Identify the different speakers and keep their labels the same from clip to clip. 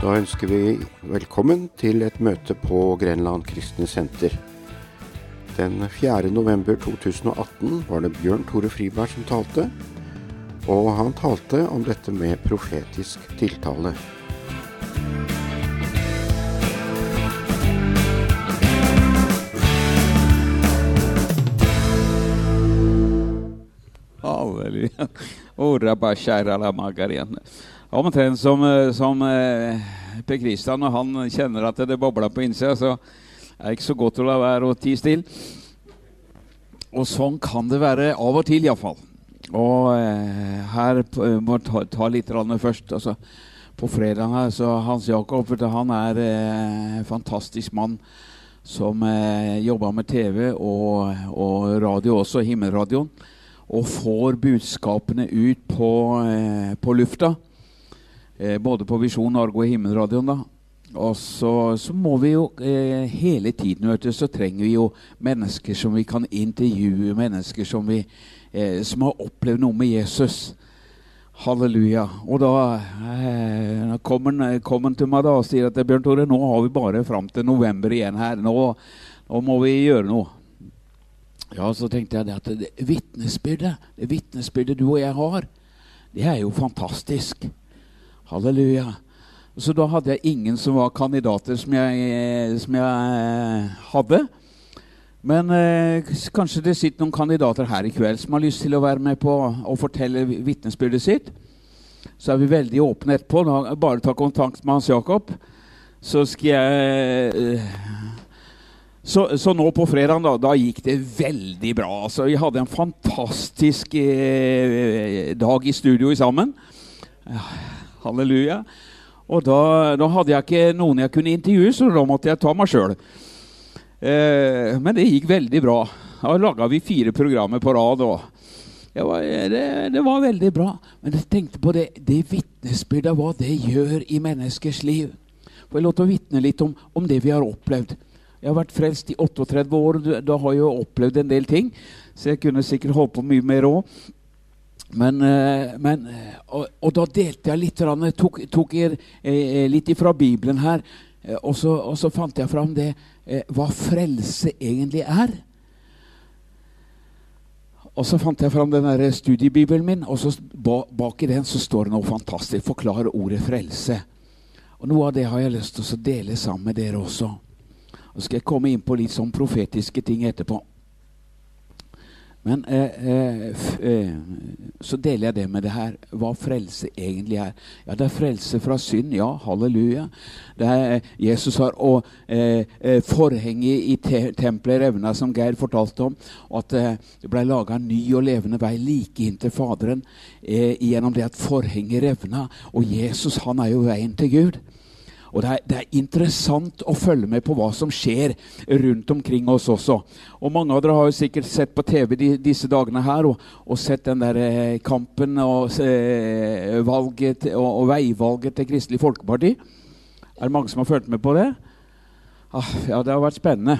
Speaker 1: Da ønsker vi velkommen til et møte på Grenland Kristne Senter. Den 4. november 2018 var det Bjørn Tore Friberg som talte, og han talte om dette med profetisk tiltale.
Speaker 2: Halleluja. Margarene. Omtrent som, eh, som eh, Per Kristian, når han kjenner at det bobler på innsida, så er det ikke så godt å la være å tie stille. Og sånn kan det være av og til, iallfall. Og eh, her må jeg ta, ta litt først. Altså, på fredag her, så Hans Jakob han er eh, en fantastisk mann som eh, jobber med TV og, og radio også, Himmelradioen. Og får budskapene ut på, eh, på lufta. Eh, både på Visjon Norge og Himmelradioen. da. Og så, så må vi jo eh, hele tiden vet du, så trenger vi jo mennesker som vi kan intervjue, mennesker som, vi, eh, som har opplevd noe med Jesus. Halleluja. Og da eh, kom han til meg da og sier at Bjørn Tore, nå har vi bare fram til november igjen her. Nå, nå må vi gjøre noe. Ja, så tenkte jeg det at det vitnesbyrdet, det vitnesbyrdet du og jeg har, det er jo fantastisk. Halleluja. Så da hadde jeg ingen som var kandidater som jeg, som jeg eh, hadde. Men eh, kanskje det sitter noen kandidater her i kveld som har lyst til å være med på å fortelle vitnesbyrdet sitt. Så er vi veldig åpne etterpå. Da, bare ta kontakt med Hans Jakob. Så skal jeg eh, så, så nå på fredag da, da gikk det veldig bra. Altså, vi hadde en fantastisk eh, dag i studio sammen. Ja, halleluja. Og da, da hadde jeg ikke noen jeg kunne intervjue, så da måtte jeg ta meg sjøl. Eh, men det gikk veldig bra. Da laga vi fire programmer på rad. Var, det, det var veldig bra. Men jeg tenkte på det, det vitnesbyrdet, hva det gjør i menneskers liv. Får jeg lov til å vitne litt om, om det vi har opplevd? Jeg har vært frelst i 38 år, da har jeg jo opplevd en del ting. Så jeg kunne sikkert holdt på mye mer òg. Men, eh, men eh, og, og da delte jeg litt, grann, tok, tok jeg, eh, litt ifra Bibelen her. eh, Og så, og så fant jeg fram det eh, hva frelse egentlig er. Og så fant jeg fram den der studiebibelen min, og så bak i den så står det noe fantastisk. Forklare ordet frelse. Og Noe av det har jeg lyst til å dele sammen med dere også. Og skal jeg komme inn på litt sånn profetiske ting etterpå. Men eh, eh, eh, så deler jeg det med det her, hva frelse egentlig er. Ja, det er frelse fra synd, ja, halleluja. Det er, eh, Jesus har og, eh, eh, forhenget i te tempelet revna, som Geir fortalte om. Og at det ble laga en ny og levende vei like inn til Faderen gjennom det at forhenget revna. Og Jesus, han er jo veien til Gud. Og det er, det er interessant å følge med på hva som skjer rundt omkring oss også. Og mange av dere har jo sikkert sett på TV de, disse dagene her og, og sett den der eh, kampen og, eh, valget, og, og veivalget til Kristelig Folkeparti. Er det mange som har fulgt med på det? Ah, ja, det har vært spennende.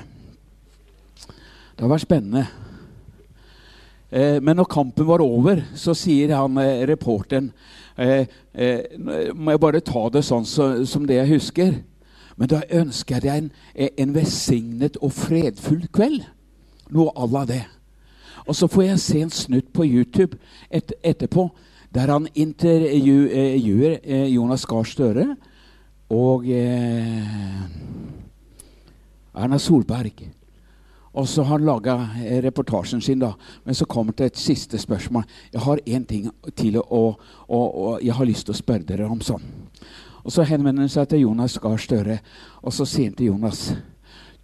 Speaker 2: Det har vært spennende. Eh, men når kampen var over, så sier han eh, reporteren eh, eh, Må jeg bare ta det sånn så, som det jeg husker? Men da ønsker jeg deg en, eh, en velsignet og fredfull kveld. Noe à la det. Og så får jeg se en snutt på YouTube et, etterpå der han intervjuer eh, Jonas Gahr Støre og eh, Erna Solberg. Og så har han laga reportasjen sin, da. Men så kommer det et siste spørsmål. Jeg har én ting til å, å, å Jeg har lyst til å spørre dere om sånn. Og så henvender han seg til Jonas Gahr Støre, og så sier han til Jonas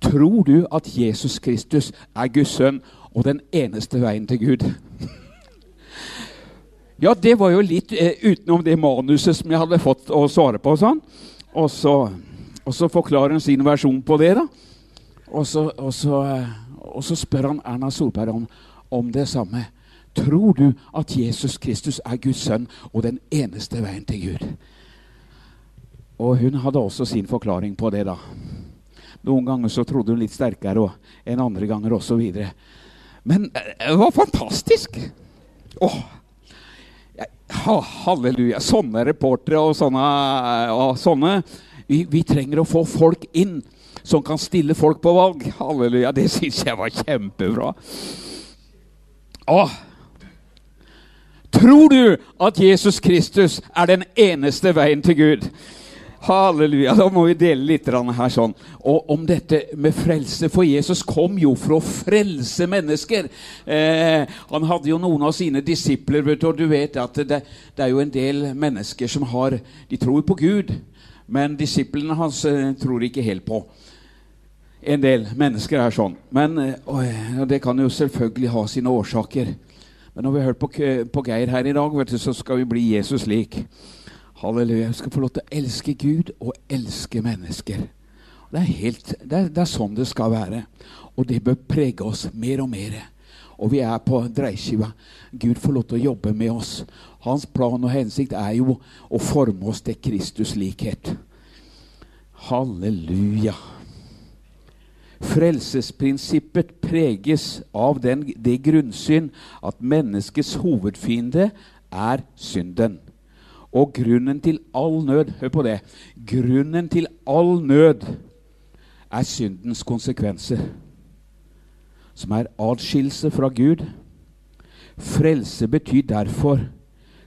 Speaker 2: Tror du at Jesus Kristus er Guds sønn og den eneste veien til Gud? ja, det var jo litt eh, utenom det manuset som jeg hadde fått å svare på. Sånn. Og, så, og så forklarer han sin versjon på det. da. Og så, og, så, og så, spør han Erna Solberg om, om, det samme. Tror du at Jesus Kristus er Guds sønn og den eneste veien til Gud? Og hun hadde også sin forklaring på det, da. Noen ganger så trodde hun litt sterkere enn andre ganger osv. Men det var fantastisk! Åh, ha, halleluja. Sånne reportere og sånne, og sånne vi, vi trenger å få folk inn som kan stille folk på valg. Halleluja. Det syns jeg var kjempebra. Åh. Tror du at Jesus Kristus er den eneste veien til Gud? Halleluja. Da må vi dele litt her sånn. Og om dette med frelse. For Jesus kom jo for å frelse mennesker. Eh, han hadde jo noen av sine disipler, vet du, og du vet at det, det, er jo en del mennesker som har De tror på Gud, men disiplene hans eh, tror ikke helt på. En del mennesker er sånn. Men øh, Det kan jo selvfølgelig ha sine årsaker. Men når vi har hørt på, på Geir her i dag, du, så skal vi bli Jesus lik. Halleluja. Vi skal få lov til å elske Gud og elske mennesker. Det er, helt, det, er, det er, sånn det skal være. Og det bør prege oss mer og mer. Og vi er på dreiskiva. Gud får lov til å jobbe med oss. Hans plan og hensikt er jo å forme oss til Kristus likhet. Halleluja. Frelsesprinsippet preges av den, det grunnsyn at menneskets hovedfiende er synden. Og grunnen til all nød Hør på det. Grunnen til all nød er syndens konsekvenser, som er atskillelse fra Gud. Frelse betyr derfor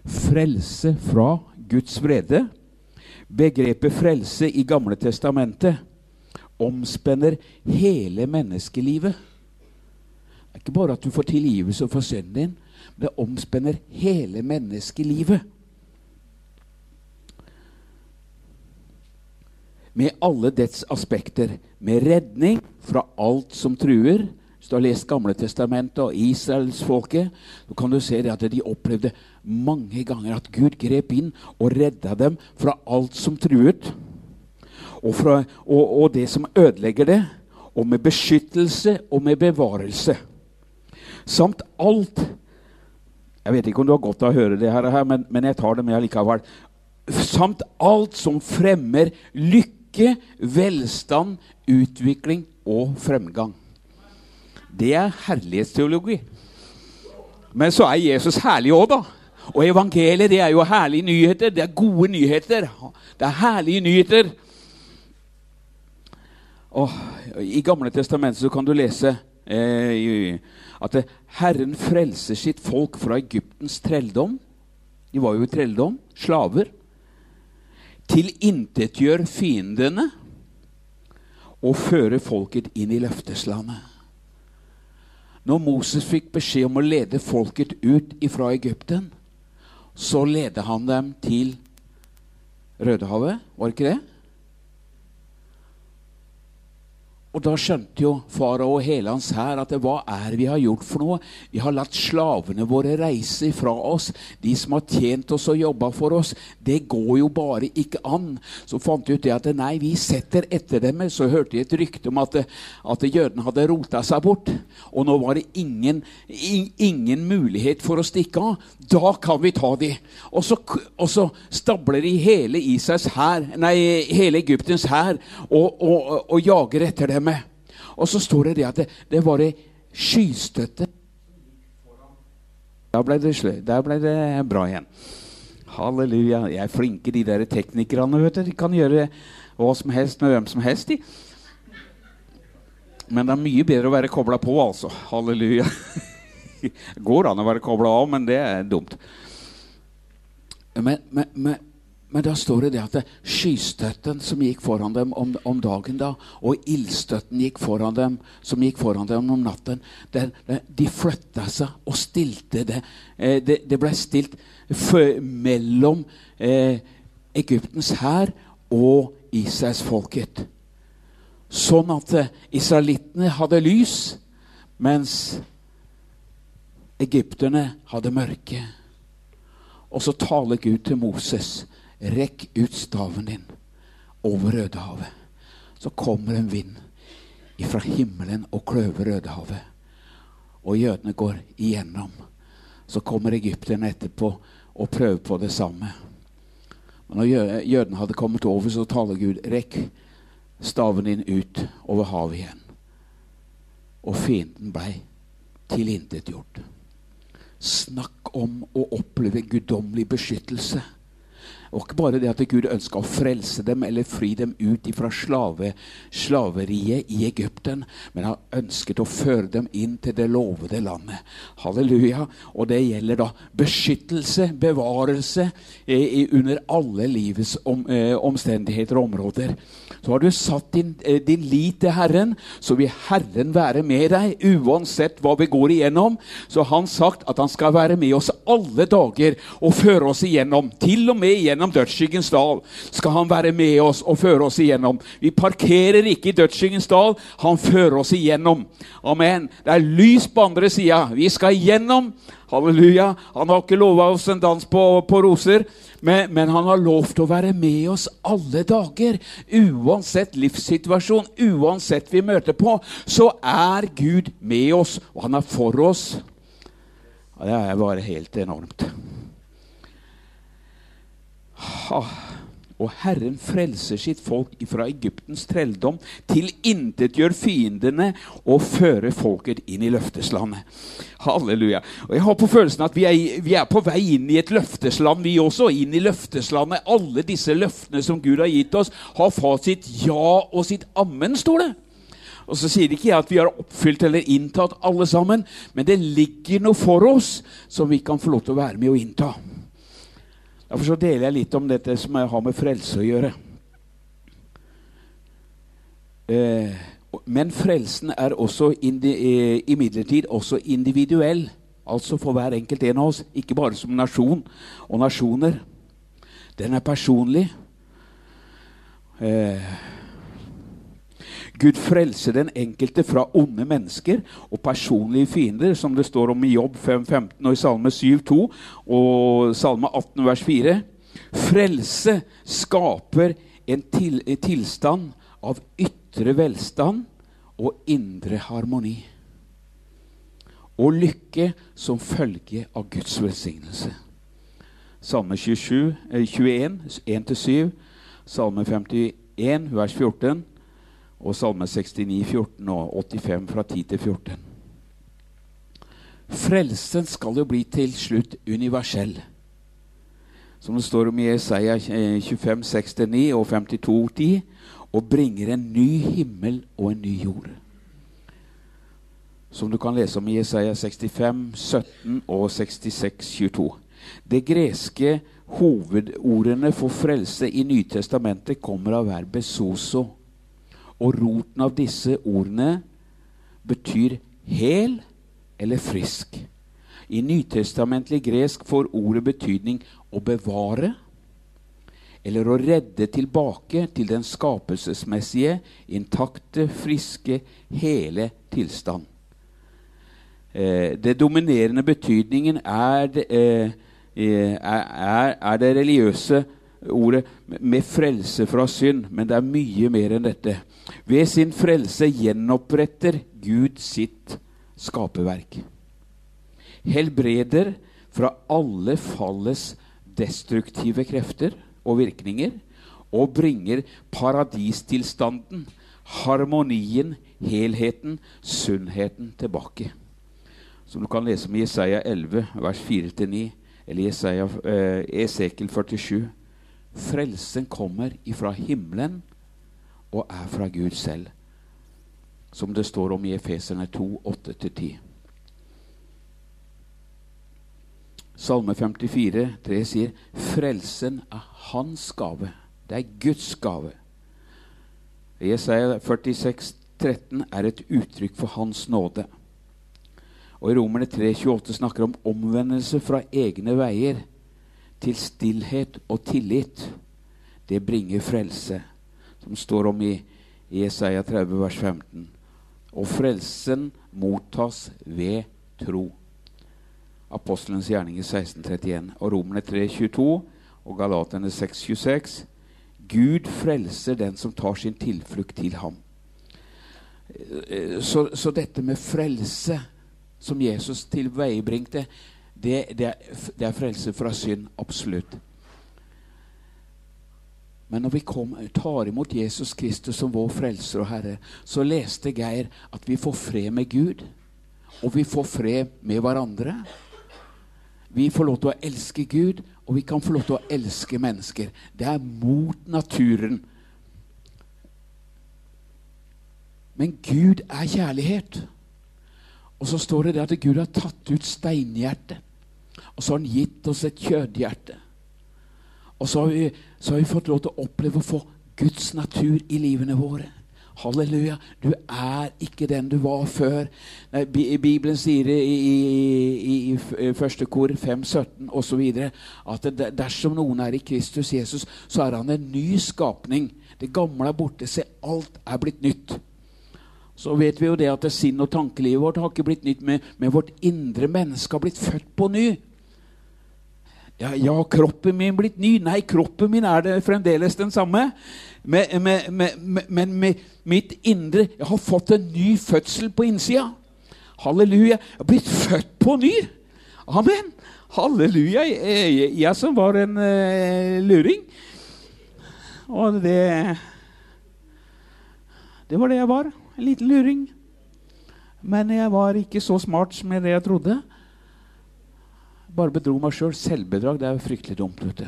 Speaker 2: frelse fra Guds vrede. Begrepet frelse i Gamle testamentet omspenner hele menneskelivet. Det er ikke bare at du får tilgivelse for synden din, men det omspenner hele menneskelivet. Med alle dets aspekter. Med redning fra alt som truer. Hvis du har lest Gamle Testamentet og israelsfolket, så kan du se at de opplevde mange ganger at Gud grep inn og redda dem fra alt som truet og, fra, og, og det som ødelegger det, og med beskyttelse og med bevarelse. Samt alt Jeg vet ikke om du har godt av å høre det her, men, men jeg tar det med allikevel. Samt alt som fremmer lykke, velstand, utvikling og fremgang. Det er herlighetsteologi. Men så er Jesus herlig òg, da. Og evangeliet det er jo herlige nyheter. Det er gode nyheter. Det er herlige nyheter. Og I Gamle testamentet kan du lese eh, at Herren frelser sitt folk fra Egyptens trelldom. De var jo i trelldom, slaver. Tilintetgjør fiendene og fører folket inn i løfteslandet. Når Moses fikk beskjed om å lede folket ut fra Egypten, så ledet han dem til Rødehavet, var det ikke det? Og da skjønte jo farao og hele hans hær at hva er vi har gjort for noe? Vi har latt slavene våre reise fra oss. De som har tjent oss og jobba for oss. Det går jo bare ikke an. Så fant de ut det at nei, vi setter etter dem. Så hørte de et rykte om at, at jødene hadde rota seg bort. Og nå var det ingen, ingen mulighet for å stikke av. Da kan vi ta de. Og så, og så stabler de hele Israels hær, nei, hele Egyptens hær og, og, og jager etter dem med. Og så står det det at det, det var ei skystøtte Da ble, det, der ble det bra igjen. Halleluja. Jeg er flinke, de der teknikerne. vet du. De kan gjøre hva som helst med hvem som helst. de. Men det er mye bedre å være kobla på, altså. Halleluja. Går an å være kobla av, men det er dumt. Men, men, men, men da står det det at skystøtten som gikk foran dem om, om, dagen, da, og ildstøtten gikk foran dem, som gikk foran dem om natten, der, der, de flytta seg og stilte det. Eh, det, det, ble stilt mellom eh, Egyptens hær og Israelsfolket. Sånn at eh, israelittene hadde lys, mens egypterne hadde mørke. Og så taler Gud til Moses. Rekk ut staven din over Rødehavet. Så kommer en vind fra himmelen og kløver Rødehavet. Og jødene går igjennom. Så kommer egypterne etterpå og prøver på det samme. Men når jødene hadde kommet over, så taler Gud rekk staven din ut over havet igjen. Og fienden blei tilintetgjort. Snakk om å oppleve guddommelig beskyttelse Og ikke bare det at Gud ønska å frelse dem eller fri dem ut fra slave, slaveriet i Egypten, men han ønsket å føre dem inn til det lovede landet. Halleluja. Og det gjelder da beskyttelse, bevarelse eh, under alle livets om, eh, omstendigheter og områder. Så har du satt din, eh, din lit til Herren, så vil Herren være med deg uansett hva vi går igjennom. Så har han sagt at han skal være med oss alle dager og føre oss igjennom. Til og med igjennom dødsskyggens dal skal han være med oss og føre oss igjennom. Vi parkerer ikke i dødsskyggens dal, han fører oss igjennom. Amen. Det er lys på andre sida. Vi skal igjennom. Halleluja. Han har ikke lova oss en dans på, på roser, men, men, han har lovt å være med oss alle dager. Uansett livssituasjon, uansett vi møter på, så er Gud med oss, og han er for oss. Det er bare helt enormt. Ha. Og Herren frelser sitt folk fra Egyptens trelldom, tilintetgjør fiendene og fører folket inn i løfteslandet. Halleluja. Og Jeg har på følelsen at vi er, vi er, på vei inn i et løftesland, vi også. Inn i løfteslandet. Alle disse løftene som Gud har gitt oss, har fått sitt ja og sitt ammen, står det. Og så sier ikke jeg at vi har oppfylt eller inntatt alle sammen, men det ligger noe for oss som vi kan få lov til å være med og innta. Derfor så deler jeg litt om dette som jeg har med frelse å gjøre. Eh, men frelsen er også eh, imidlertid også individuell. Altså for hver enkelt en av oss, ikke bare som nasjon og nasjoner. Den er personlig. Eh, Gud frelser den enkelte fra onde mennesker og personlige fiender, som det står om i Jobb 5.15 og i Salme 7.2 og Salme 18 vers 4. Frelse skaper en, til, en tilstand av ytre velstand og indre harmoni. Og lykke som følge av Guds velsignelse. Salme 27, 21, 1-7, Salme 51, vers 14 og Salme 69, 14 og 85 fra 10 til 14. Frelsen skal jo bli til slutt universell. Som det står om i Isaiah 25, 6-9 og 52, 10, og bringer en ny himmel og en ny jord. Som du kan lese om i Isaiah 65, 17 og 66, 22. Det greske hovedordene for frelse i Nytestamentet kommer av verbet soso og roten av disse ordene betyr hel eller frisk. I nytestamentlig gresk får ordet betydning å bevare eller å redde tilbake til den skapelsesmessige, intakte, friske, hele tilstand. Eh, det dominerende betydningen er det, eh, eh er, er det religiøse ordet med frelse fra synd, men det er mye mer enn dette. Ved sin frelse gjenoppretter Gud sitt skaperverk. Helbreder fra alle fallets destruktive krefter og virkninger og bringer paradistilstanden, harmonien, helheten, sunnheten tilbake. Som du kan lese i Jesaja 11, vers 4-9, eller Jesaja, eh, Esekel 47. Frelsen kommer ifra himmelen og er fra Gud selv, som det står om i Efeserne 2, 8-10. Salme 54, 3 sier frelsen er hans gave. Det er Guds gave. Jesaja 46, 13 er et uttrykk for Hans nåde. Og I Romerne 3, 28 snakker om omvendelse fra egne veier til stillhet og tillit, det bringer frelse, som står om i, Jesaja 30, vers 15. Og frelsen mottas ved tro. Apostelens gjerning i 1631 og Romerne 3,22 og Galaterne 6,26. Gud frelser den som tar sin tilflukt til ham. Så, så dette med frelse, som Jesus tilveiebringte, det, det, det er frelse fra synd. Absolutt. Men når vi kom, tar imot Jesus Kristus som vår frelser og Herre, så leste Geir at vi får fred med Gud, og vi får fred med hverandre. Vi får lov til å elske Gud, og vi kan få lov til å elske mennesker. Det er mot naturen. Men Gud er kjærlighet. Og så står det at Gud har tatt ut steinhjertet, og så har han gitt oss et kjødhjerte. Og så har, vi, så har vi fått lov til å oppleve å få Guds natur i livene våre. Halleluja. Du er ikke den du var før. Nei, Bibelen sier i i, i, i første kor 5.17 osv. at dersom noen er i Kristus Jesus, så er han en ny skapning. Det gamle er borte. Se, alt er blitt nytt. Så vet vi jo det at sinn og tankelivet vårt har ikke blitt nytt, men vårt indre menneske har blitt født på ny. Ja, ja, kroppen min blitt ny? Nei, kroppen min er det fremdeles den samme Men, men, men, men mitt indre Jeg har fått en ny fødsel på innsida. Halleluja. Jeg har blitt født på ny. Amen. Halleluja. Jeg, jeg som var en uh, luring. Og det Det var det jeg var. En liten luring. Men jeg var ikke så smart som det jeg trodde. Bare bedro meg sjøl. Selv. Selvbedrag det er fryktelig dumt. vet du.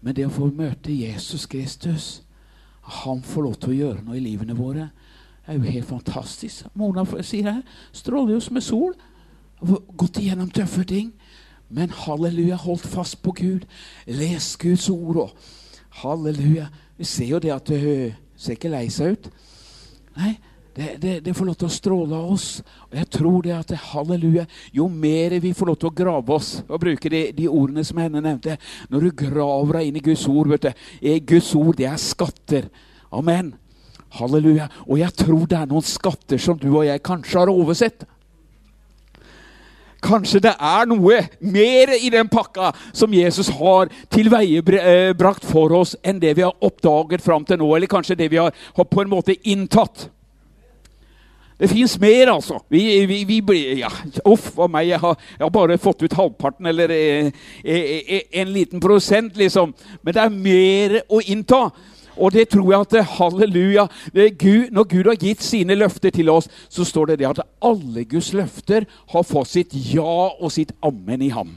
Speaker 2: Men det å få møte Jesus Kristus, han får lov til å gjøre noe i livene våre, er jo helt fantastisk. Mona sier her stråler jo som en sol. Gått igjennom tøffe ting. Men halleluja, holdt fast på Gud. Les Guds ord. og Halleluja. Vi ser jo det at hun ser ikke lei seg ut. Nei, det, det, det, får lov til å stråle av oss. Og jeg tror det at halleluja, Jo mer vi får lov til å grave oss og bruke de, de ordene som henne nevnte Når du graver deg inn i Guds ord vet du, er Guds ord det er skatter. Amen. Halleluja. Og jeg tror det er noen skatter som du og jeg kanskje har oversett. Kanskje det er noe mer i den pakka som Jesus har tilveiebrakt eh, for oss, enn det vi har oppdaget fram til nå. Eller kanskje det vi har på en måte inntatt. Det fins mer, altså. Vi, vi, vi blir, ja, Uff a meg, jeg har, jeg har, bare fått ut halvparten, eller eh, eh, eh, en liten prosent, liksom. Men det er mer å innta. Og det tror jeg at halleluja Gud, Når Gud har gitt sine løfter til oss, så står det det at alle Guds løfter har fått sitt ja og sitt ammen i ham.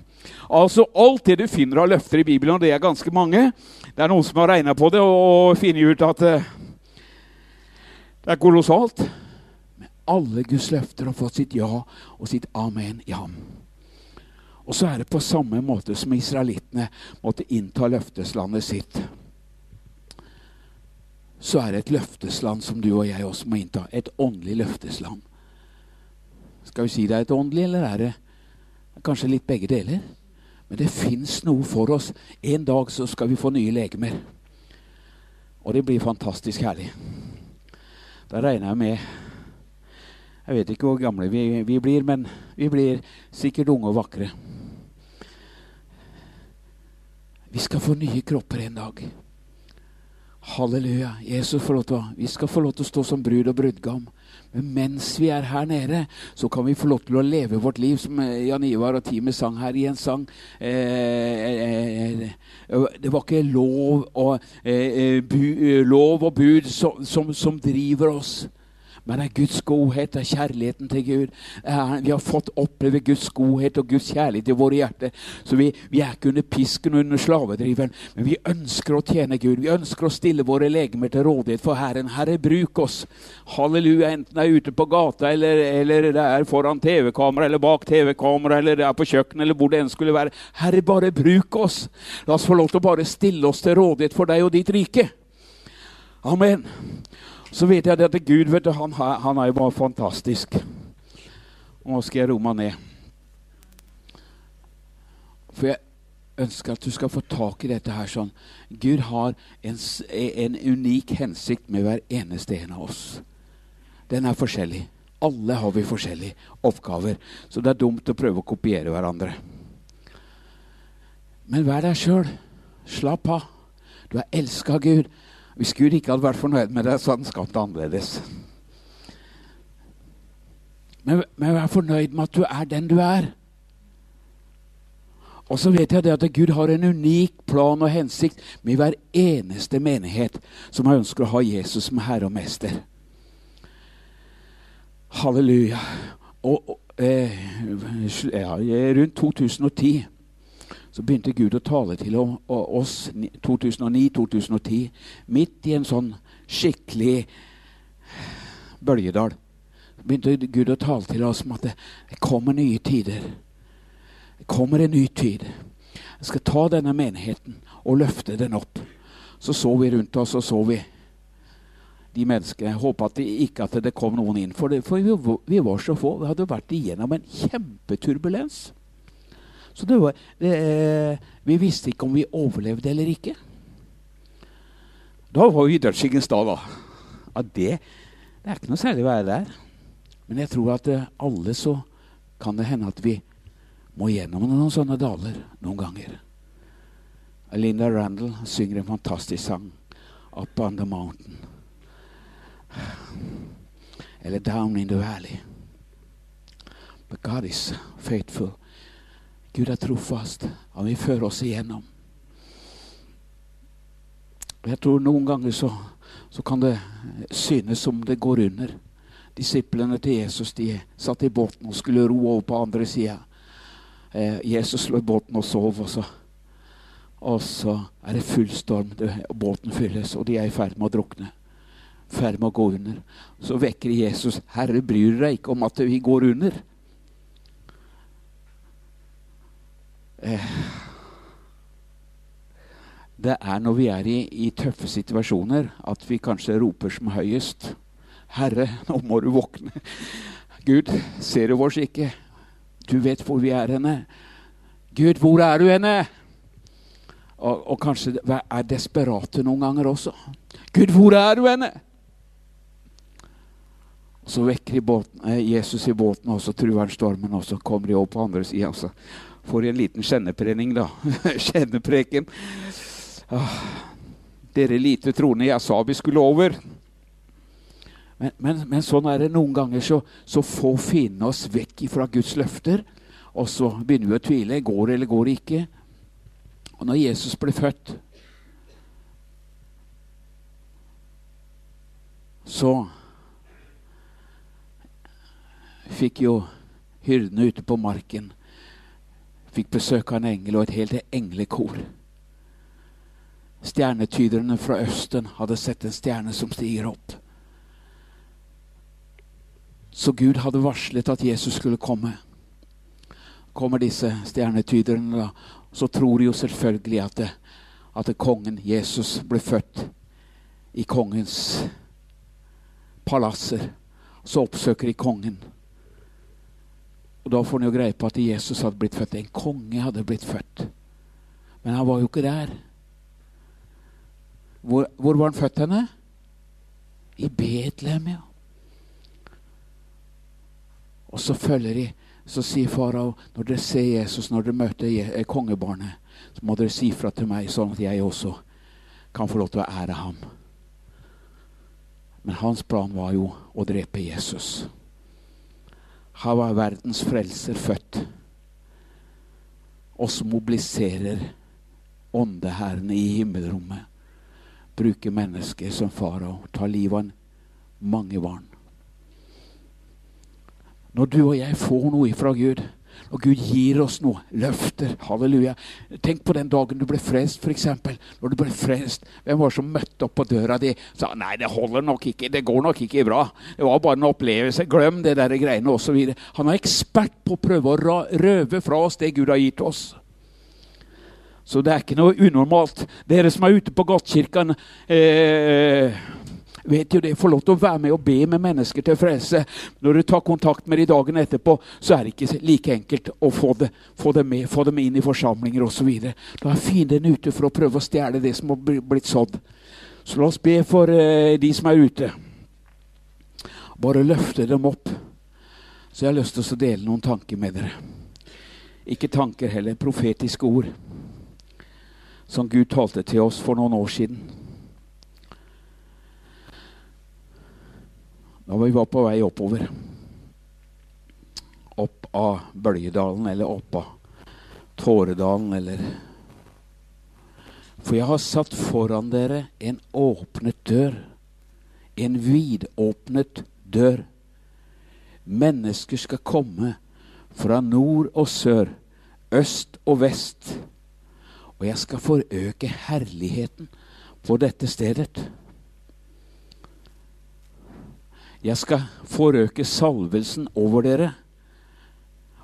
Speaker 2: Altså Alt det du finner av løfter i Bibelen, og det er ganske mange Det er noen som har regna på det og funnet ut at det er kolossalt alle Guds løfter har fått sitt ja og sitt amen i ham. Og så er det på samme måte som israelittene måtte innta løfteslandet sitt. Så er det et løftesland som du og jeg også må innta. Et åndelig løftesland. Skal vi si det er et åndelig, eller er det kanskje litt begge deler? Men det fins noe for oss. En dag så skal vi få nye legemer. Og det blir fantastisk herlig. Da regner jeg med jeg vet ikke hvor gamle vi, vi, blir, men vi blir sikkert unge og vakre. Vi skal få nye kropper en dag. Halleluja. Jesus får lov til å, Vi skal få lov til å stå som brud og brudgom. Men mens vi er her nede, så kan vi få lov til å leve vårt liv, som eh, Jan Ivar og Time sang her i en sang. Eh, eh, eh det var ikke lov og, eh, bu, lov og bud som, som, som driver oss. Men det er Guds godhet, det er kjærligheten til Gud. vi har fått oppleve Guds godhet og Guds kjærlighet i våre hjerter. Så vi, vi er ikke under pisken og under slavedriveren, men vi ønsker å tjene Gud. Vi ønsker å stille våre legemer til rådighet for Herren. Herre, bruk oss. Halleluja. Enten det er ute på gata, eller, eller det er foran TV-kamera, eller bak TV-kamera, eller det er på kjøkkenet, eller hvor det enn skulle være. Herre, bare bruk oss. La oss få lov til å bare stille oss til rådighet for deg og ditt rike. Amen så vet jeg at Gud vet du, han, han er jo bare fantastisk. Og nå skal jeg roe meg ned. For jeg ønsker at du skal få tak i dette her sånn. Gud har en, en unik hensikt med hver eneste en av oss. Den er forskjellig. Alle har vi forskjellige oppgaver, så det er dumt å prøve å kopiere hverandre. Men vær deg sjøl. Slapp av. Du er elska av Gud. Hvis Gud ikke hadde vært fornøyd med deg, så hadde han skapt det annerledes. Men, men vær fornøyd med at du er den du er. Og så vet jeg det at Gud har en unik plan og hensikt med hver eneste menighet som har ønsker å ha Jesus som herre og mester. Halleluja. Og, og eh, ja, rundt 2010 så begynte Gud å tale til oss 2009-2010, midt i en sånn skikkelig bølgedal. begynte Gud å tale til oss om at det, kommer nye tider. Det kommer en ny tid. Jeg skal ta denne menigheten og løfte den opp. Så så vi rundt oss, og så vi de menneskene. Håpa at ikke at det kom noen inn. For, det, for vi, vi, var så få. Vi hadde vært igjennom en kjempeturbulens. Så det var, det, vi visste ikke om vi overlevde eller ikke. Da var vi i dødsskyggens dag da. Ja, det, det, er ikke noe særlig å være der. Men jeg tror at uh, alle så kan det hende at vi må gjennom noen sånne daler noen ganger. Linda Randall synger en fantastisk sang. 'Up on the Mountain'. Eller 'Down in the Valley'. But God is faithful. Gud er trofast. Han vil føre oss igjennom. Jeg tror noen ganger så, så kan det synes som det går under. Disiplene til Jesus de satt i båten og skulle ro over på andre sida. Eh, Jesus lå i båten og sov. Og så, og så er det full storm. Det, båten fylles, og de er i ferd med å drukne. Ferd med å gå under. Så vekker Jesus 'Herre, bryr deg ikke om at vi går under'. Det er når vi er i, i, tøffe situasjoner, at vi kanskje roper som høyest. Herre, nå må du våkne. Gud, ser du oss ikke? Du vet hvor vi er henne. Gud, hvor er du henne? Og, og kanskje er desperate noen ganger også. Gud, hvor er du henne? Så vekker båten, eh, Jesus i båten, og så truer han stormen, og så kommer de opp på andre sida får en liten skjenneprening, da. Skjennepreken. Ah, dere lite troende, jeg sa vi skulle over. Men, men, men, sånn er det noen ganger. Så, så får fiendene oss vekk fra Guds løfter. Og så begynner vi å tvile. Går det eller går det ikke? Og når Jesus ble født, så fikk jo hyrdene ute på marken fikk besøk av en engel og et helt englekor. Stjernetyderne fra Østen hadde sett en stjerne som stiger opp. Så Gud hadde varslet at Jesus skulle komme. Kommer disse stjernetyderne, da, så tror de jo selvfølgelig at, det, at kongen Jesus ble født i kongens palasser. Så oppsøker de kongen. Og Da får han jo greie på at Jesus hadde blitt født. En konge hadde blitt født. Men han var jo ikke der. Hvor, hvor var han født henne? I Betlehem, ja. Og så følger de. Så sier farao, når dere ser Jesus, når dere møter eh, kongebarnet, så må dere si fra til meg, sånn at jeg også kan få lov til å ære ham. Men hans plan var jo å drepe Jesus. Her var verdens frelser født. Og så mobiliserer åndehærene i himmelrommet. Bruker mennesker som farao. Tar livet av mange barn. Når du og jeg får noe ifra Gud, og Gud gir oss noe. Løfter. Halleluja. Tenk på den dagen du ble frelst, f.eks. Når du ble frelst, hvem var det som møtte opp på døra di sa nei, det holder nok ikke, det går nok ikke bra. Det var bare en opplevelse. Glem det der greiene osv. Han er ekspert på å prøve å røve fra oss det Gud har gitt oss. Så det er ikke noe unormalt. Dere som er ute på Gattkirken eh, vet jo det, får lov til å være med og be med mennesker til frelse. Når du tar kontakt med dem dagen etterpå, så er det ikke like enkelt å få, det, få, det med, få dem inn i forsamlinger osv. Da er fienden ute for å prøve å stjele det som har blitt sådd. Så la oss be for uh, de som er ute. Bare løfte dem opp. Så jeg har lyst til å dele noen tanker med dere. Ikke tanker heller, profetiske ord. Som Gud talte til oss for noen år siden. Da vi var på vei oppover. Opp av Bøljedalen eller opp av Tåredalen eller For jeg har satt foran dere en åpnet dør. En vidåpnet dør. Mennesker skal komme fra nord og sør, øst og vest. Og jeg skal forøke herligheten på dette stedet. Jeg skal forøke salvelsen over dere.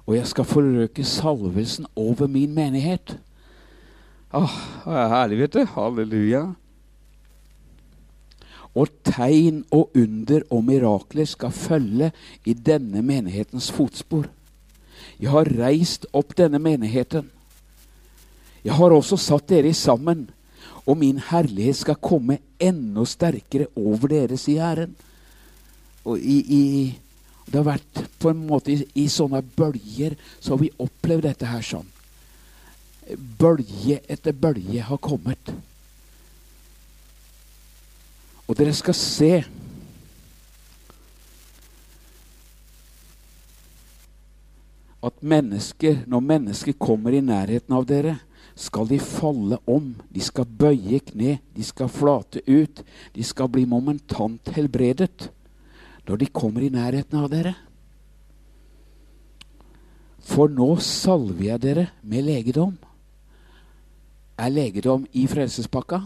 Speaker 2: Og jeg skal forøke salvelsen over min menighet. Åh, det er herlig, vet du. Halleluja. Og tegn og under og mirakler skal følge i denne menighetens fotspor. Jeg har reist opp denne menigheten. Jeg har også satt dere sammen, og min herlighet skal komme enda sterkere over dere, sier Herren. Og i, i, det har vært på en måte i, i, sånne bølger så har vi opplevd dette her sånn. Bølge etter bølge har kommet. Og dere skal se at mennesker, når mennesker kommer i nærheten av dere, skal de falle om. De skal bøye kne, de skal flate ut. De skal bli momentant helbredet når de kommer i nærheten av dere. For nå salver jeg dere med legedom. Er legedom i frelsespakka?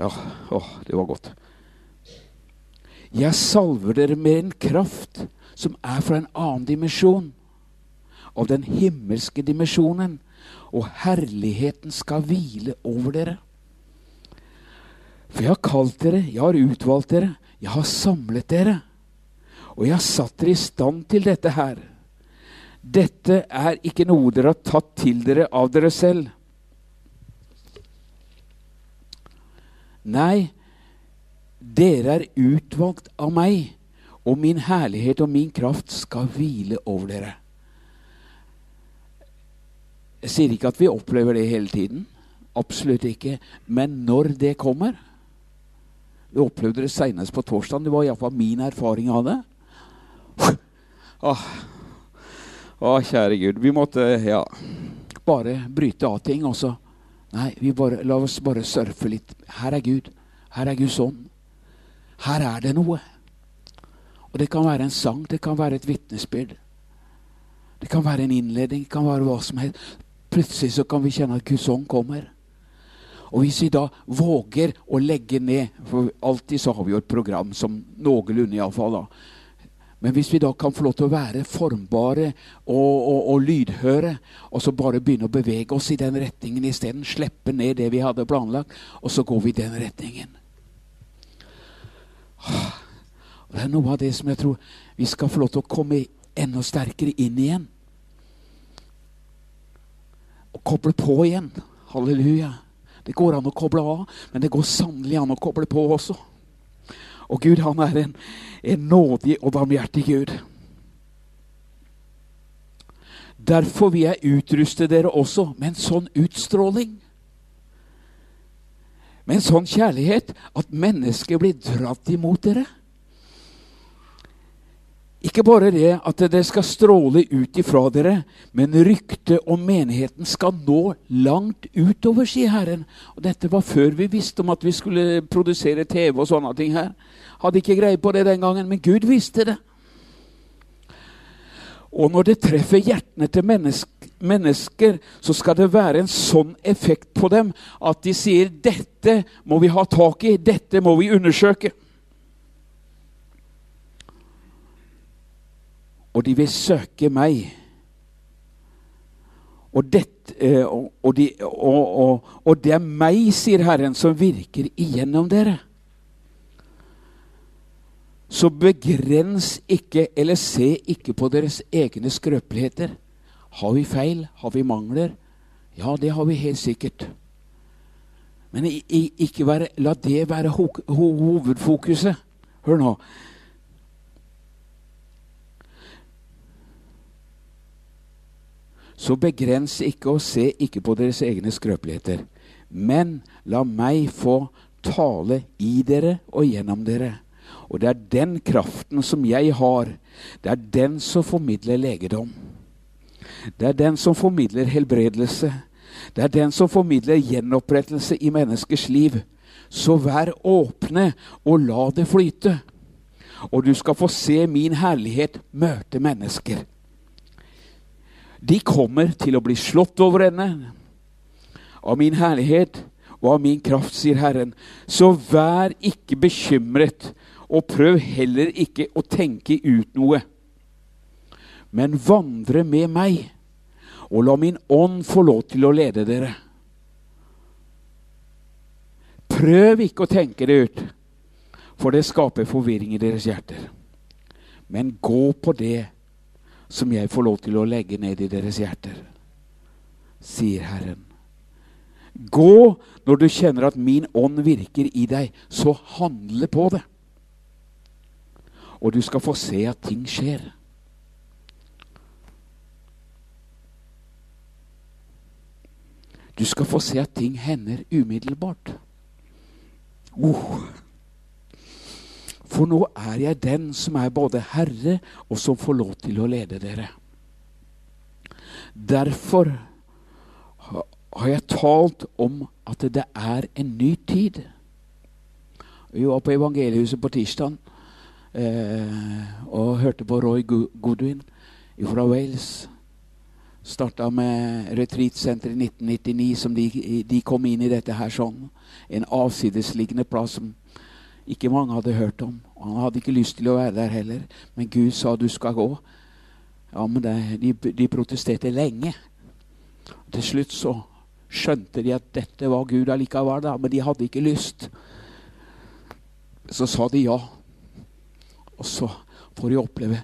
Speaker 2: Ja, åh, det var godt. Jeg salver dere med en kraft som er fra en annen dimensjon. Av den himmelske dimensjonen. Og herligheten skal hvile over dere. For jeg har kalt dere, jeg har utvalgt dere, jeg har samlet dere, og jeg har satt dere i stand til dette her. Dette er ikke noe dere har tatt til dere av dere selv. Nei, dere er utvalgt av meg, og min herlighet og min kraft skal hvile over dere. Jeg sier ikke at vi opplever det hele tiden. Absolutt ikke. Men når det kommer, vi opplevde det senest på torsdag. Det var iallfall min erfaring av det. Åh. Åh, kjære Gud. Vi måtte ja, bare bryte av ting. Og så Nei, vi bare, la oss bare surfe litt. Her er Gud. Her er Guds ånd. Her er det noe. Og det kan være en sang, det kan være et vitnesbyrd. Det kan være en innledning, det kan være hva som helst. Plutselig så kan vi kjenne at Guds ånd kommer. Og hvis vi da våger å legge ned For alltid så har vi jo et program som noenlunde iallfall. Men hvis vi da kan få lov til å være formbare og, og, og, lydhøre, og så bare begynne å bevege oss i den retningen isteden, slippe ned det vi hadde planlagt, og så går vi i den retningen. Og Det er noe av det som jeg tror vi skal få lov til å komme enda sterkere inn igjen. Og koble på igjen. Halleluja. Det går an å koble av, men det går sannelig an å koble på også. Og Gud, han er en, en nådig og barmhjertig Gud. Derfor vil jeg utruste dere også med en sånn utstråling. Med en sånn kjærlighet at mennesket blir dratt imot dere. Ikke bare det at det skal stråle ut ifra dere, men ryktet om menigheten skal nå langt utover, sier Herren. Og Dette var før vi visste om at vi skulle produsere TV og sånne ting her. Hadde ikke greie på det den gangen, men Gud visste det. Og når det treffer hjertene til mennesker, mennesker, så skal det være en sånn effekt på dem at de sier 'dette må vi ha tak i', 'dette må vi undersøke'. Og de vil søke meg. Og, det, eh, og, de, og, og, det er meg, sier Herren, som virker igjennom dere. Så begrens ikke, eller se ikke på deres egne skrøpeligheter. Har vi feil? Har vi mangler? Ja, det har vi helt sikkert. Men ikke være, la det være ho hovedfokuset. Hør nå. Så begrens ikke og se ikke på deres egne skrøpeligheter. Men la meg få tale i dere og gjennom dere. Og det er den kraften som jeg har. Det er den som formidler legedom. Det er den som formidler helbredelse. Det er den som formidler gjenopprettelse i menneskers liv. Så vær åpne og la det flyte. Og du skal få se min herlighet møte mennesker. De kommer til å bli slått over ende av min herlighet og av min kraft, sier Herren. Så vær ikke bekymret, og prøv heller ikke å tenke ut noe. Men vandre med meg, og la min ånd få lov til å lede dere. Prøv ikke å tenke det ut, for det skaper forvirring i deres hjerter. Men gå på det som jeg får lov til å legge ned i deres hjerter, sier Herren. Gå når du kjenner at min ånd virker i deg, så handle på det. Og du skal få se at ting skjer. Du skal få se at ting hender umiddelbart. Uh. For nå er jeg den som er både herre, og som får lov til å lede dere. Derfor har jeg talt om at det er en ny tid. Vi var på Evangeliehuset på tirsdag eh, og hørte på Roy Goodwin fra Wales. Starta med retreatsenteret i 1999, som de, de, kom inn i dette her sånn. En avsidesliggende plass som ikke mange hadde hørt om. Han hadde ikke lyst til å være der heller, men Gud sa du skal gå. Ja, men det, de, de protesterte lenge. Til slutt så skjønte de at dette var Gud allikevel, da, men de hadde ikke lyst. Så sa de ja. Og så får de oppleve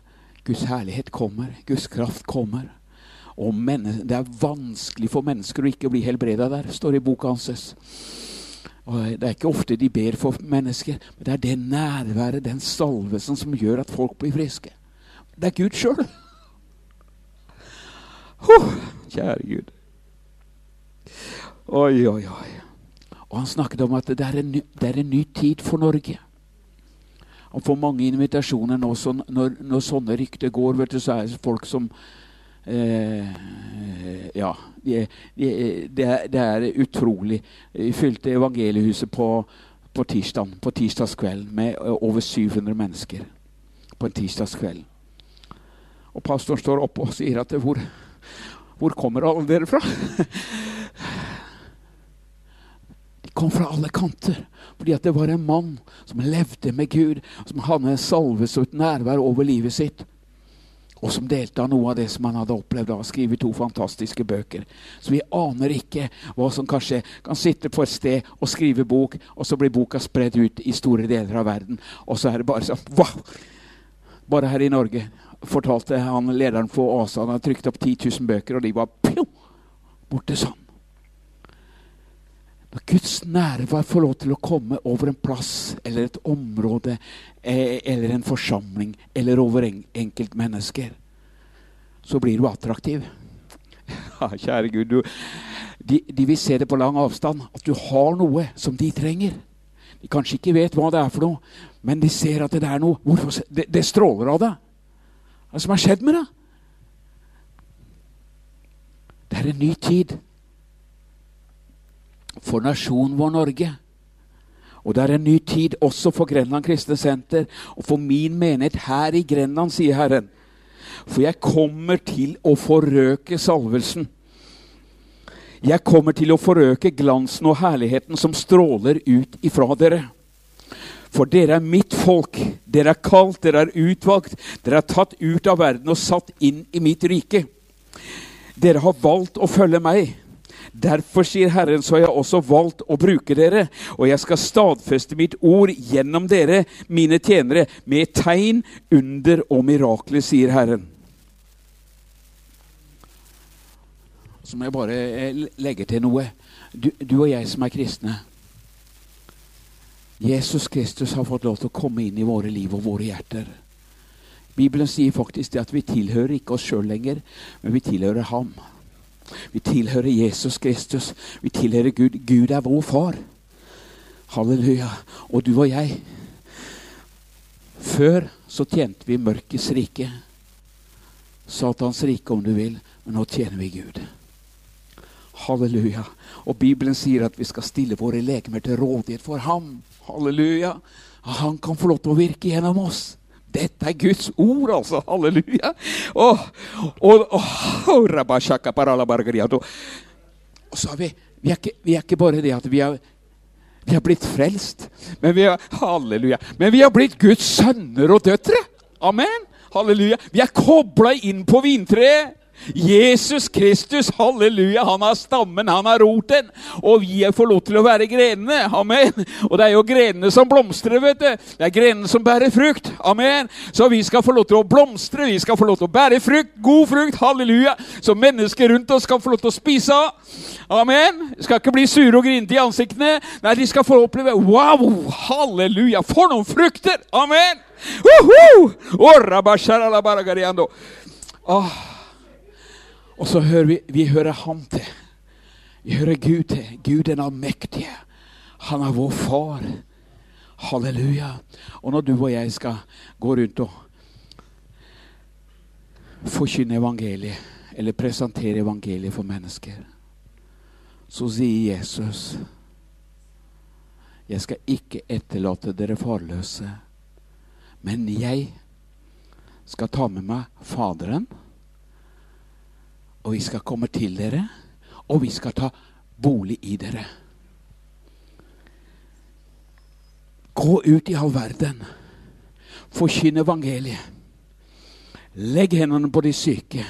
Speaker 2: Guds herlighet kommer, Guds kraft kommer. Og det er vanskelig for mennesker å ikke bli helbreda der, står det i boka hans. Og Det er ikke ofte de ber for mennesker, men det er det nærværet, den salvesen, som gjør at folk blir friske. Det er Gud sjøl. Kjære Gud. Oi, oi, oi. Og han snakket om at det er en ny, er en ny tid for Norge. Han får mange invitasjoner nå så når, når, sånne rykter går. vet du, Så er det folk som Ja. De, de, det, er, det, er, utrolig. Vi fylte evangeliehuset på, på tirsdag, på tirsdagskvelden med over 700 mennesker. På en tirsdagskveld. Og pastoren står oppe og sier at hvor, hvor kommer alle dere fra? De kom fra alle kanter. Fordi at det var en mann som levde med Gud, som hadde en salvelse og et nærvær over livet sitt. Og som delte av noe av det som han hadde opplevd av å skrive to fantastiske bøker. Så vi aner ikke hva som kanskje kan sitte på et sted og skrive bok, og så blir boka spredd ut i store deler av verden. Og så er det bare sånn wow! Bare her i Norge fortalte han lederen for ASA han hadde trykt opp 10 000 bøker, og de var pjo, borte sånn. Når Guds nærvær får lov til å komme over en plass eller et område eh, eller en forsamling eller over en, enkeltmennesker, så blir du attraktiv. Ja, kjære Gud, du, de, de, vil se det på lang avstand, at du har noe som de trenger. De kanskje ikke vet hva det er for noe, men de ser at det er noe. Hvorfor? Det, det stråler av det. Hva er det som har skjedd med deg? Det er en ny tid for nasjonen vår Norge. Og det er en ny tid også for Grenland kristne senter og for min menighet her i Grenland, sier Herren. For jeg kommer til å forøke salvelsen. Jeg kommer til å forøke glansen og herligheten som stråler ut ifra dere. For dere er mitt folk. Dere er kalt, dere er utvalgt. Dere er tatt ut av verden og satt inn i mitt rike. Dere har valgt å følge meg. Derfor, sier Herren, så har jeg også valgt å bruke dere, og jeg skal stadfeste mitt ord gjennom dere, mine tjenere, med tegn, under og mirakler, sier Herren. Så må jeg bare eh, legge til noe. Du, du og jeg som er kristne. Jesus Kristus har fått lov til å komme inn i våre liv og våre hjerter. Bibelen sier faktisk det at vi tilhører ikke oss sjøl lenger, men vi tilhører Ham. Vi tilhører Jesus Kristus. Vi tilhører Gud. Gud er vår far. Halleluja. Og du og jeg Før så tjente vi mørkets rike. Satans rike, om du vil. Men nå tjener vi Gud. Halleluja. Og Bibelen sier at vi skal stille våre legemer til rådighet for ham. Halleluja. Han kan få lov til å virke gjennom oss. Dette er Guds ord, altså. Halleluja. Og, og, og, og så har vi vi er, ikke, vi er ikke bare det at vi er, vi har blitt frelst, men vi, er, halleluja, men vi har blitt Guds sønner og døtre. Amen. Halleluja. Vi er kobla inn på vintreet. Jesus Kristus, halleluja, han har stammen, han har roten. Og vi får lov til å være grenene. Amen. Og det er jo grenene som blomstrer, vet du. Det er grenene som bærer frukt. Amen. Så vi skal få lov til å blomstre, vi skal få lov til å bære frukt, god frukt, halleluja. Så mennesker rundt oss skal få lov til å spise av. Amen. Skal ikke bli sure og grinete i ansiktene. Nei, de skal få oppleve Wow! Halleluja! For noen frukter! Amen! Uhu! Oh, og så hører vi, vi hører ham til. Vi hører Gud til. Gud den allmektige. Han er vår far. Halleluja. Og når du og jeg skal gå rundt og forkynne evangeliet, eller presentere evangeliet for mennesker, så sier Jesus jeg skal ikke etterlate dere farløse, men jeg skal ta med meg Faderen og vi skal komme til dere, og vi skal ta bolig i dere. Gå ut i all verden. Forkynn evangeliet. Legg hendene på de syke.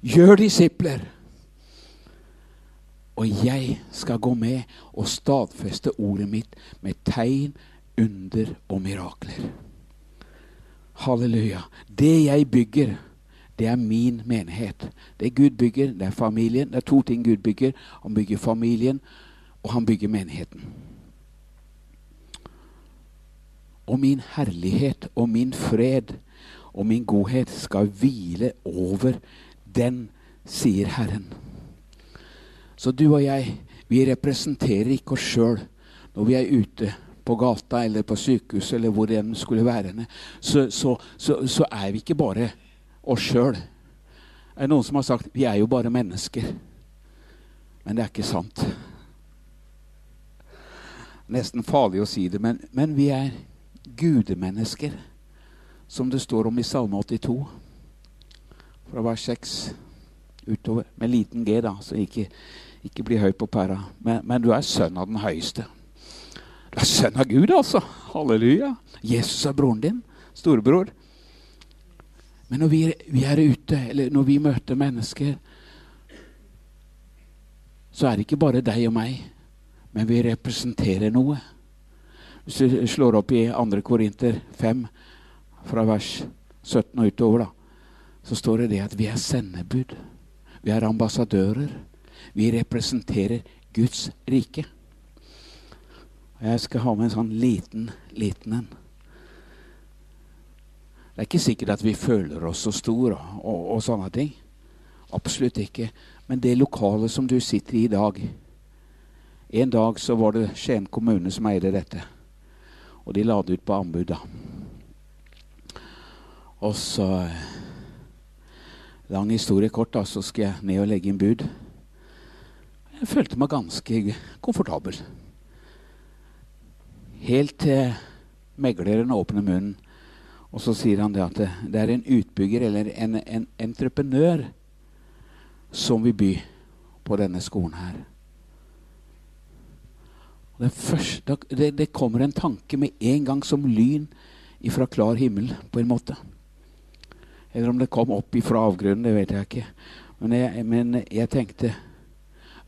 Speaker 2: Gjør disipler. Og jeg skal gå med og stadfeste ordet mitt med tegn, under og mirakler. Halleluja. Det jeg bygger det er min menighet. Det Gud bygger, det er familien. Det er to ting Gud bygger. Han bygger familien, og han bygger menigheten. Og min herlighet og min fred og min godhet skal hvile over den, sier Herren. Så du og jeg, vi representerer ikke oss sjøl når vi er ute på gata eller på sykehuset eller hvor enn skulle være. Så, så, så, så er vi ikke bare oss sjøl. Er det noen som har sagt vi er jo bare mennesker? Men det er ikke sant. Nesten farlig å si det, men, men vi er gudemennesker. Som det står om i Salme 82, fra vers 6 utover. Med liten G, da, så ikke, ikke bli høy på pæra. Men, men du er sønn av den høyeste. Du er sønn av Gud, altså. Halleluja. Jesus er broren din. Storebror. Men når vi, vi, er ute, eller når vi møter mennesker, så er det ikke bare deg og meg, men vi representerer noe. Hvis du slår opp i 2. Korinter 5, fra vers 17 og utover, da, så står det det at vi er sendebud. Vi er ambassadører. Vi representerer Guds rike. Jeg skal ha med en sånn liten, liten en. Det er ikke sikkert at vi føler oss så store og, og, sånne ting. Absolutt ikke. Men det lokalet som du sitter i i dag En dag så var det Skien kommune som eide dette. Og de la det ut på anbud, da. Og så Lang historie kort, da, så skal jeg ned og legge inn bud. Jeg følte meg ganske komfortabel. Helt til megleren åpner munnen og så sier han det at det, det er en utbygger eller en, en, entreprenør som vil by på denne skolen her. Det, første, det, det, kommer en tanke med en gang som lyn ifra klar himmel, på en måte. Eller om det kom opp ifra avgrunnen, det vet jeg ikke. Men jeg, men jeg tenkte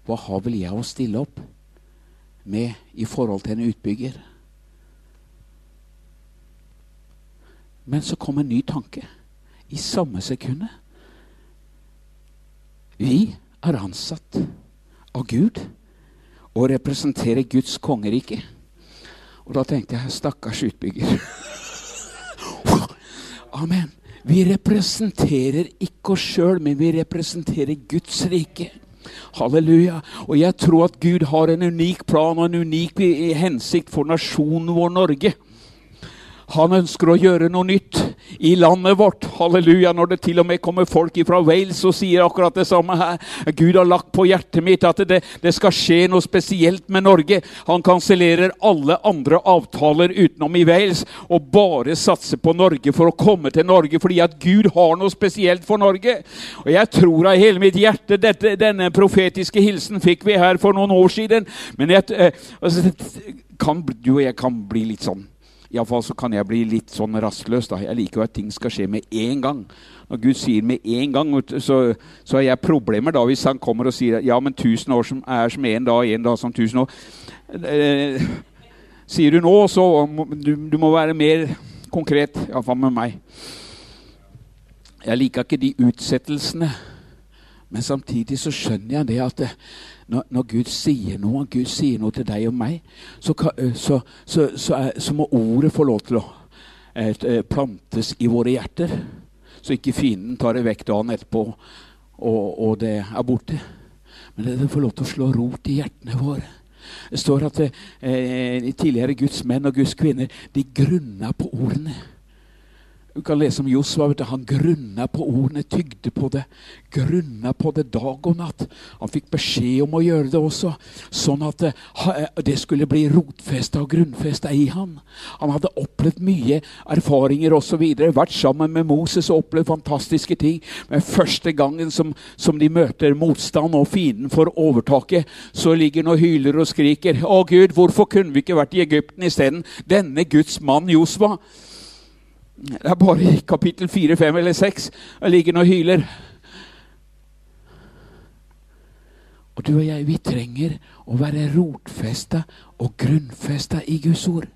Speaker 2: Hva har vel jeg å stille opp med i forhold til en utbygger? Men så kom en ny tanke i samme sekundet. Vi er ansatt av Gud og representerer Guds kongerike. Og da tenkte jeg stakkars utbygger. Amen. Vi representerer ikke oss sjøl, men vi representerer Guds rike. Halleluja. Og jeg tror at Gud har en unik plan og en unik hensikt for nasjonen vår Norge. Han ønsker å gjøre noe nytt i landet vårt. Halleluja. Når det til og med kommer folk fra Wales og sier akkurat det samme her. Gud har lagt på hjertet mitt at det, det skal skje noe spesielt med Norge. Han kansellerer alle andre avtaler utenom i Wales og bare satser på Norge for å komme til Norge fordi at Gud har noe spesielt for Norge. Og jeg tror av hele mitt hjerte dette, denne profetiske hilsen fikk vi her for noen år siden. Men jeg, eh, altså, kan, du og jeg kan bli litt sånn Iallfall så kan jeg bli litt sånn rastløs. da. Jeg liker jo at ting skal skje med en gang. Når Gud sier med en gang, så, så har jeg problemer da hvis han kommer og sier ja, men tusen år som er som én dag, én dag som tusen år. Eh, sier du nå, så du, du må være mer konkret, iallfall med meg. Jeg liker ikke de utsettelsene. Men samtidig så skjønner jeg det at det, når, når, Gud sier noe, Gud sier noe til deg og meg, så, så, så, så må ordet få lov til å et, plantes i våre hjerter. Så ikke fienden tar det vekk dagen etterpå, og, og det er borte. Men det, det får lov til å slå rot i hjertene våre. Det står at eh, tidligere Guds menn og Guds kvinner de grunna på ordene. Du kan lese om Josva. Han grunna på ordene, tygde på det. Grunna på det dag og natt. Han fikk beskjed om å gjøre det også, sånn at det, eh, skulle bli rotfesta og grunnfesta i han. Han hadde opplevd mye erfaringer osv. Vært sammen med Moses og opplevd fantastiske ting. Men første gangen som, som de møter motstand og fienden får overtaket, så ligger han og hyler og skriker. Å Gud, hvorfor kunne vi ikke vært i Egypten isteden? Denne Guds mann Josva det er bare i kapittel 4, 5 eller 6 jeg ligger og hyler. Og du og jeg, vi trenger å være rotfesta og grunnfesta i Guds ord.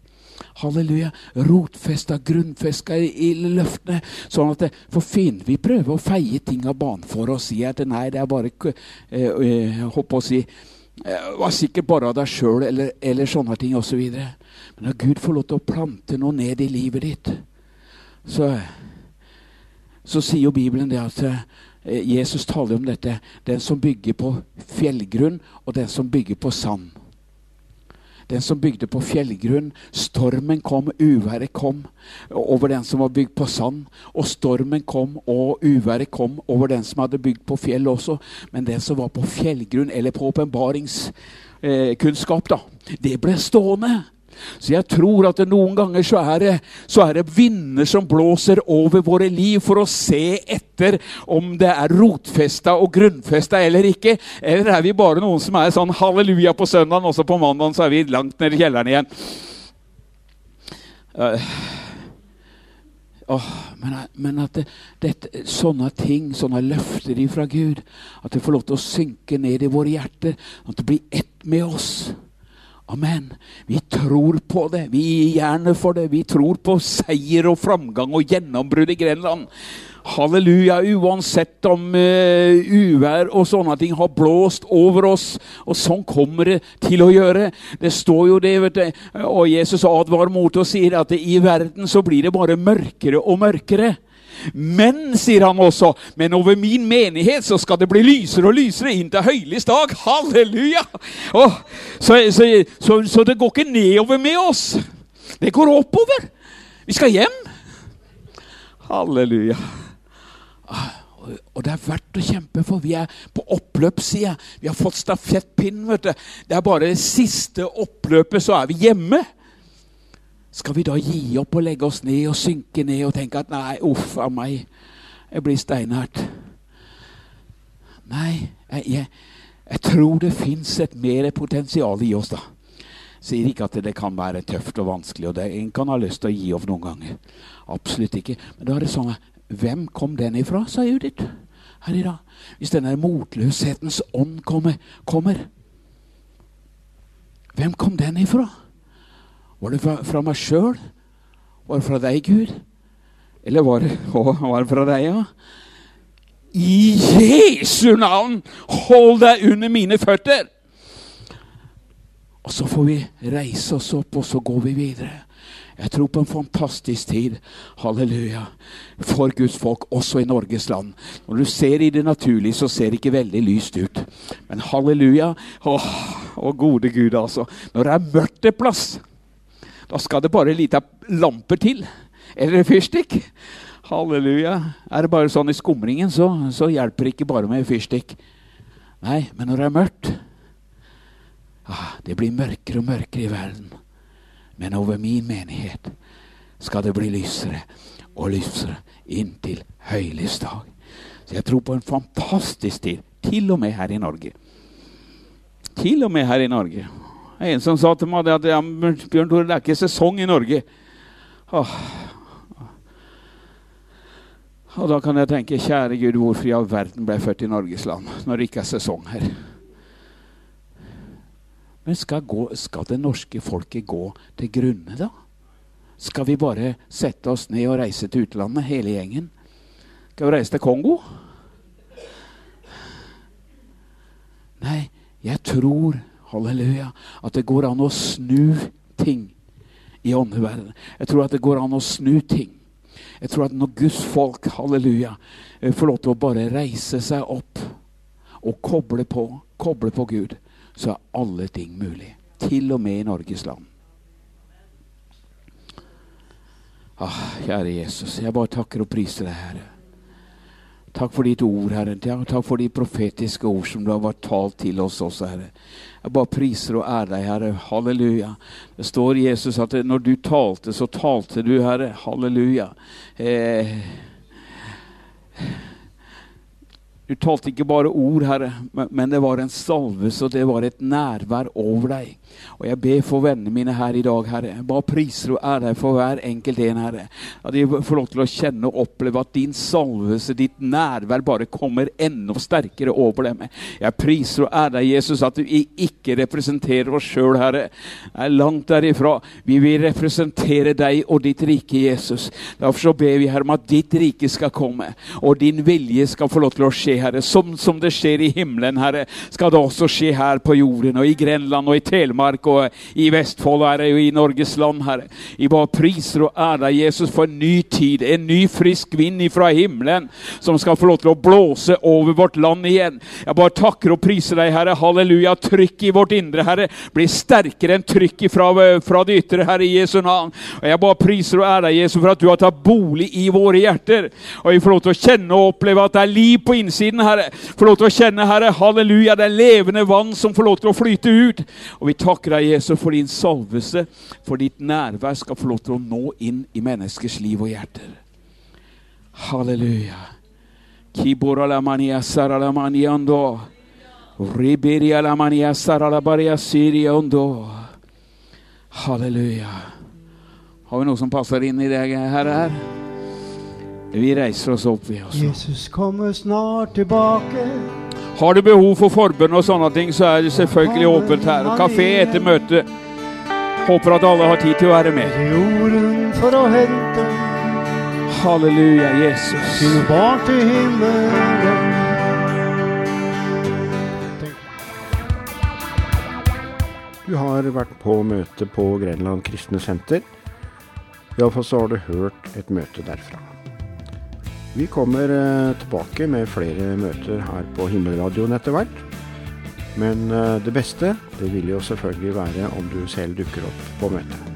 Speaker 2: Halleluja. Rotfesta, grunnfesta i, løftene. Sånn at det, For fienden vi prøver å feie ting av banen for oss. Si at nei, det er bare eh, eh, Håper å si eh, var sikkert bare av deg sjøl, eller, eller sånne ting osv. Men når Gud får lov til å plante noe ned i livet ditt, så, så sier jo Bibelen det at eh, Jesus taler om dette. Den som bygger på fjellgrunn, og den som bygger på sand. Den som bygde på fjellgrunn. Stormen kom, uværet kom over den som var bygd på sand. Og stormen kom, og uværet kom over den som hadde bygd på fjell også. Men den som var på fjellgrunn, eller på åpenbaringskunnskap, eh, det ble stående. Så jeg tror at noen ganger så er, det, så er det vinder som blåser over våre liv for å se etter om det er rotfesta og grunnfesta eller ikke. Eller er vi bare noen som er sånn halleluja på søndagen, og så på mandagen så er vi langt nede i kjelleren igjen. Uh, oh, men, men, at det, det, sånne ting, sånne løfter fra Gud, at det får lov til å synke ned i våre hjerter, at det blir ett med oss. Amen. Vi tror på det. Vi gir jernet for det. Vi tror på seier og framgang og gjennombrudd i Grenland. Halleluja. Uansett om uh, uvær og sånne ting har blåst over oss. Og sånn kommer det til å gjøre. Det står jo det, vet du. Og Jesus advarer mot og sier at i verden så blir det bare mørkere og mørkere. Men, sier han også, men over min menighet så skal det bli lysere og lysere inn til høyligst dag. Halleluja! Oh, så, så, så, så, det går ikke nedover med oss. Det går oppover. Vi skal hjem. Halleluja. Og det er verdt å kjempe for. Vi er på oppløpssida. Vi har fått stafettpinnen. vet du. Det er bare det siste oppløpet, så er vi hjemme. Skal vi da gi opp og legge oss ned og synke ned og tenke at nei, uff a meg, jeg blir steinhardt? Nei, jeg, jeg, jeg tror det fins et mer potensial i oss, da. Sier ikke at det kan være tøft og vanskelig, og det, en kan ha lyst til å gi opp noen ganger. Absolutt ikke. Men da er det sånn Hvem kom den ifra, sa Judith her i dag. Hvis denne motløshetens ånd kommer, kommer Hvem kom den ifra? Var det fra, fra meg sjøl? Var det fra deg, Gud? Eller var det, var det fra deg, ja? I Jesu navn, hold deg under mine føtter! Og så får vi reise oss opp, og så går vi videre. Jeg tror på en fantastisk tid, halleluja, for Guds folk, også i Norges land. Når du ser i det naturlige, så ser det ikke veldig lyst ut. Men halleluja, å, å gode Gud, altså. Når det er mørkt en plass, Da skal det bare lite lamper til. Eller fyrstikk. Halleluja. Er det bare sånn i skumringen, så, så hjelper det ikke bare med fyrstikk. Nei, men når det er mørkt ah, Det blir mørkere og mørkere i verden. Men over min menighet skal det bli lysere og lysere inntil høylys dag. Så jeg tror på en fantastisk tid, til og med her i Norge. Til og med her i Norge. En som sa til meg at ja, Bjørn Tore, det er ikke sesong i Norge. Åh. Og da kan jeg tenke, kjære Gud, hvorfor i all verden ble jeg født i Norges land når det ikke er sesong her? Men skal, gå, skal det norske folket gå til grunne, da? Skal vi bare sette oss ned og reise til utlandet, hele gjengen? Skal vi reise til Kongo? Nei, jeg tror, halleluja, at det går an å snu ting i åndeverdenen. Jeg tror at det går an å snu ting. Jeg tror at når Guds folk, halleluja, eh, får lov til å bare reise seg opp og koble på, koble på Gud, så er alle ting mulig. Til og med i Norges land. Ah, kjære Jesus, jeg bare takker og priser deg, Herre. Takk for ditt ord, Herre. Takk for de profetiske ord som du har vært talt til oss også, Herre. Jeg bare priser og ærer deg, Herre. Halleluja. Det står Jesus at når du talte, så talte du, Herre. Halleluja. Eh, du talte ikke bare ord, Herre, men det var en salve og det var et nærvær over deg. Og jeg ber for vennene mine her i dag, Herre. Bare priser og ære for hver enkelt en, Herre. At de får lov til å kjenne og oppleve at din salvelse, ditt nærvær, bare kommer enda sterkere over dem. Jeg priser og ærer deg, Jesus, at vi ikke representerer oss sjøl, Herre. Jeg er langt derifra. Vi vil representere deg og ditt rike, Jesus. Derfor så ber vi, Herre, om at ditt rike skal komme, og din vilje skal få lov til å skje Herre. Som, som det skjer i himmelen, Herre, skal det også skje her på jorden, og i Grenland og i Telemark og i Vestfold, Herre, og i Norges land, Herre. Vi bare priser og ærer Jesus, for en ny tid, en ny frisk vind ifra himmelen, som skal få lov til å blåse over vårt land igjen. Jeg bare takker og priser deg, Herre. Halleluja. Trykk i vårt indre, Herre, blir sterkere enn trykket fra, fra det ytre, Herre, i Jesu navn. Og jeg bare priser og ærer Jesus, for at du har tatt bolig i våre hjerter. Og vi får lov til å kjenne og oppleve at det er liv på innsiden Herre. Får lov til å kjenne, Herre, halleluja, det er levende vann som får lov til å flyte ut. Og vi takker deg, Jesus, for din salvelse, for ditt nærvær skal få lov til å nå inn i menneskers liv og hjerter. Halleluja. Halleluja. Har vi noe som passer inn i det her? her? Vi reiser oss opp, vi også.
Speaker 3: Jesus kommer snart tilbake.
Speaker 2: Har du behov for forbønn og sånne ting, så er det selvfølgelig åpent her. Kafé etter møtet. Håper at alle har tid til å være med.
Speaker 3: Jorden for å hente
Speaker 2: Halleluja, Jesus.
Speaker 3: Sine barn til himmelen.
Speaker 1: Du har vært på møte på Grenland kristne senter. Iallfall så har du hørt et møte derfra. Vi kommer eh, tilbake med flere møter her på Himmelradioen etter hvert. Men eh, det beste det vil jo selvfølgelig være om du selv dukker opp på møtet.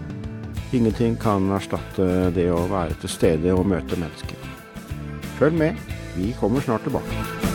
Speaker 1: Ingenting kan erstatte det å være til stede og møte mennesker. Følg med, vi kommer snart tilbake.